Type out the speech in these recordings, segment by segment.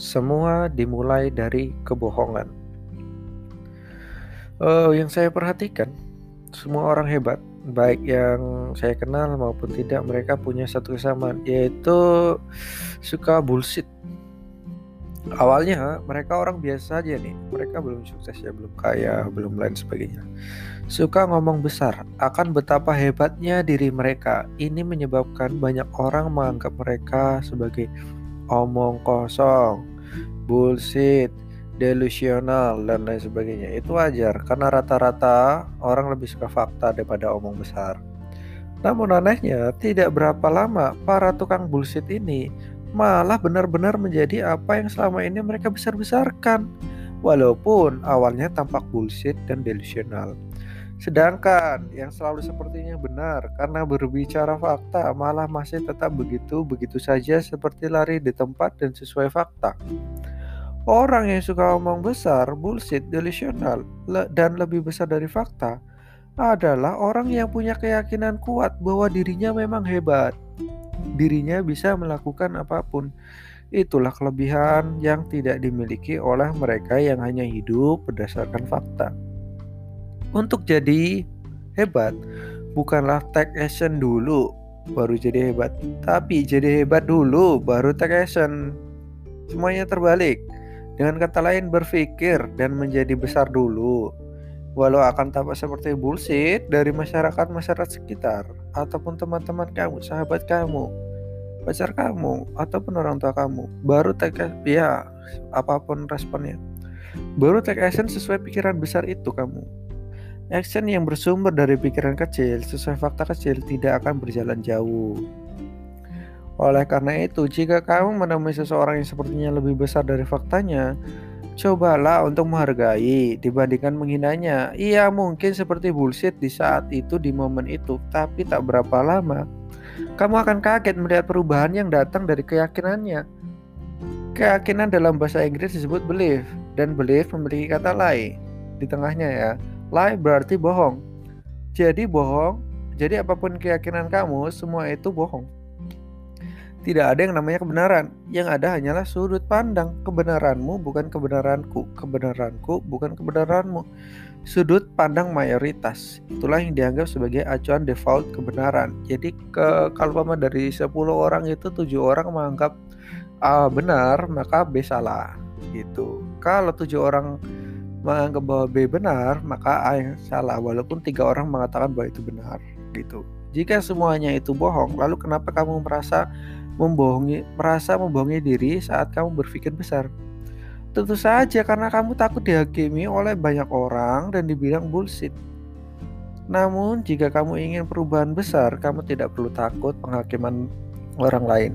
Semua dimulai dari kebohongan. Uh, yang saya perhatikan, semua orang hebat, baik yang saya kenal maupun tidak, mereka punya satu kesamaan, yaitu suka bullshit. Awalnya mereka orang biasa aja nih, mereka belum sukses ya, belum kaya, belum lain sebagainya. Suka ngomong besar akan betapa hebatnya diri mereka. Ini menyebabkan banyak orang menganggap mereka sebagai omong kosong, bullshit, delusional dan lain sebagainya. Itu wajar karena rata-rata orang lebih suka fakta daripada omong besar. Namun anehnya, tidak berapa lama para tukang bullshit ini malah benar-benar menjadi apa yang selama ini mereka besar-besarkan. Walaupun awalnya tampak bullshit dan delusional. Sedangkan yang selalu sepertinya benar karena berbicara fakta malah masih tetap begitu-begitu saja seperti lari di tempat dan sesuai fakta. Orang yang suka omong besar, bullshit, delusional, le dan lebih besar dari fakta adalah orang yang punya keyakinan kuat bahwa dirinya memang hebat. Dirinya bisa melakukan apa pun. Itulah kelebihan yang tidak dimiliki oleh mereka yang hanya hidup berdasarkan fakta. Untuk jadi hebat, bukanlah take action dulu baru jadi hebat, tapi jadi hebat dulu baru take action. Semuanya terbalik. Dengan kata lain berpikir dan menjadi besar dulu. Walau akan tampak seperti bullshit dari masyarakat-masyarakat sekitar ataupun teman-teman kamu, sahabat kamu, pacar kamu ataupun orang tua kamu, baru take ya apa pun responnya. Baru take action sesuai pikiran besar itu kamu. Action yang bersumber dari pikiran kecil sesuai fakta kecil tidak akan berjalan jauh. Oleh karena itu, jika kamu menemui seseorang yang sepertinya lebih besar dari faktanya, cobalah untuk menghargai dibandingkan menghinanya. Ia mungkin seperti bullshit di saat itu di momen itu, tapi tak berapa lama kamu akan kaget melihat perubahan yang datang dari keyakinannya. Keyakinan dalam bahasa Inggris disebut belief dan belief memiliki kata lie di tengahnya ya. Lie berarti bohong. Jadi bohong, jadi apa pun keyakinan kamu, semua itu bohong. Tidak ada yang namanya kebenaran. Yang ada hanyalah sudut pandang. Kebenaranmu bukan kebenaranku. Kebenaranku bukan kebenaranmu. Sudut pandang mayoritas. Itulah yang dianggap sebagai acuan default kebenaran. Jadi ke kalau dari 10 orang itu tujuh orang menganggap A benar, maka B salah. Gitu. Kalau tujuh orang menganggap bahwa B benar, maka A yang salah walaupun tiga orang mengatakan bahwa itu benar gitu. Jika semuanya itu bohong, lalu kenapa kamu merasa membohongi merasa membohongi diri saat kamu berpikir besar? Tentu saja karena kamu takut dihakimi oleh banyak orang dan dibilang bullshit. Namun, jika kamu ingin perubahan besar, kamu tidak perlu takut penghakiman orang lain.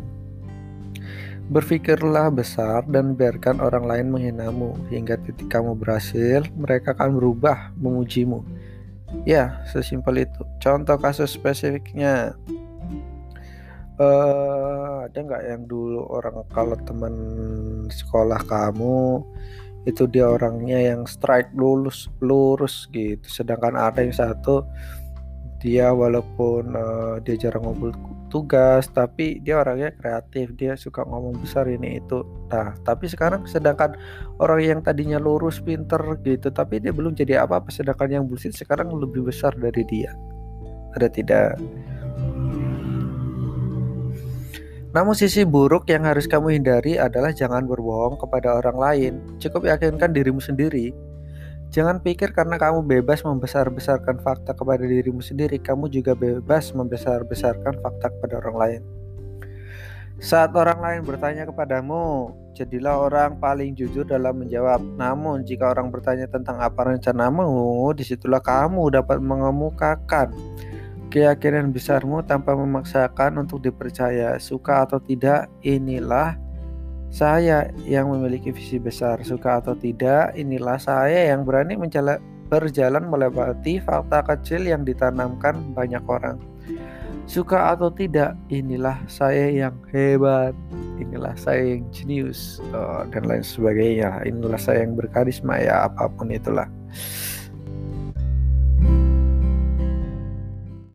Berpikirlah besar dan biarkan orang lain menghinamu hingga titik kamu berhasil, mereka akan berubah memujimu. Ya, sesimpel itu. Contoh kasus spesifiknya, uh, ada nggak yang dulu orang kalau teman sekolah kamu itu dia orangnya yang strike lulus lurus gitu, sedangkan ada yang satu dia walaupun uh, dia jarang ngobrol tugas tapi dia orangnya kreatif dia suka ngomong besar ini itu. Nah tapi sekarang sedangkan orang yang tadinya lurus pinter gitu tapi dia belum jadi apa-apa sedangkan yang bullshit sekarang lebih besar dari dia. Ada tidak? Namun sisi buruk yang harus kamu hindari adalah jangan berbohong kepada orang lain. Cukup yakinkan dirimu sendiri Jangan pikir karena kamu bebas membesar-besarkan fakta kepada dirimu sendiri, kamu juga bebas membesar-besarkan fakta kepada orang lain. Saat orang lain bertanya kepadamu, jadilah orang paling jujur dalam menjawab. Namun, jika orang bertanya tentang apa rencanamu, di situlah kamu dapat mengemukakan keyakinan besarmu tanpa memaksakan untuk dipercaya. Suka atau tidak, inilah saya yang memiliki visi besar, suka atau tidak, inilah saya yang berani mencala, berjalan melewati fakta kecil yang ditanamkan banyak orang. Suka atau tidak, inilah saya yang hebat, inilah saya yang jenius, oh, dan lain sebagainya. Inilah saya yang berkarisma ya, apa pun itulah.